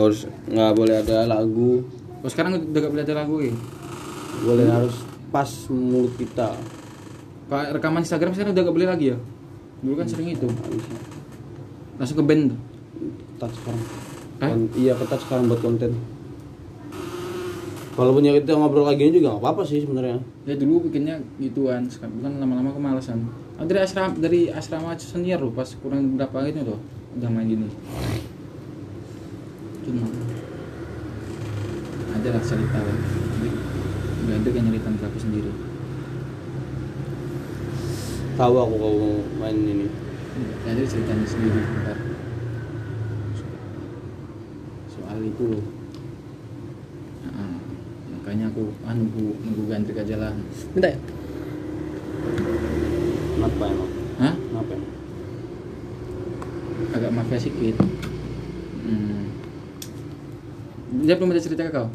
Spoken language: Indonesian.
harus nggak boleh ada lagu. Oh sekarang udah gak boleh ada lagu ya? Boleh harus pas mulut kita. Pak rekaman Instagram sekarang udah gak boleh lagi ya? Dulu kan sering itu. Langsung ke band. Tuh ketat sekarang? Kon- iya ketat sekarang buat konten. Walaupun ya kita ngobrol lagi juga nggak apa-apa sih sebenarnya. Ya dulu bikinnya gituan. Sekarang bukan lama-lama kemalasan. Dari asrama dari asrama senior loh pas kurang berapa gitu loh udah main gini ada lah cerita nggak ada kayak nyeritain ke aku sendiri. Tahu aku kalau mau main ini. Ada ceritanya sendiri. Ntar soal itu. Loh Nah, makanya aku ah, nunggu nunggu gantrik aja lah. Minta ya? kenapa emang? Hah? kenapa emang? Agak mafia sedikit hmm. dia belum ada cerita ke kau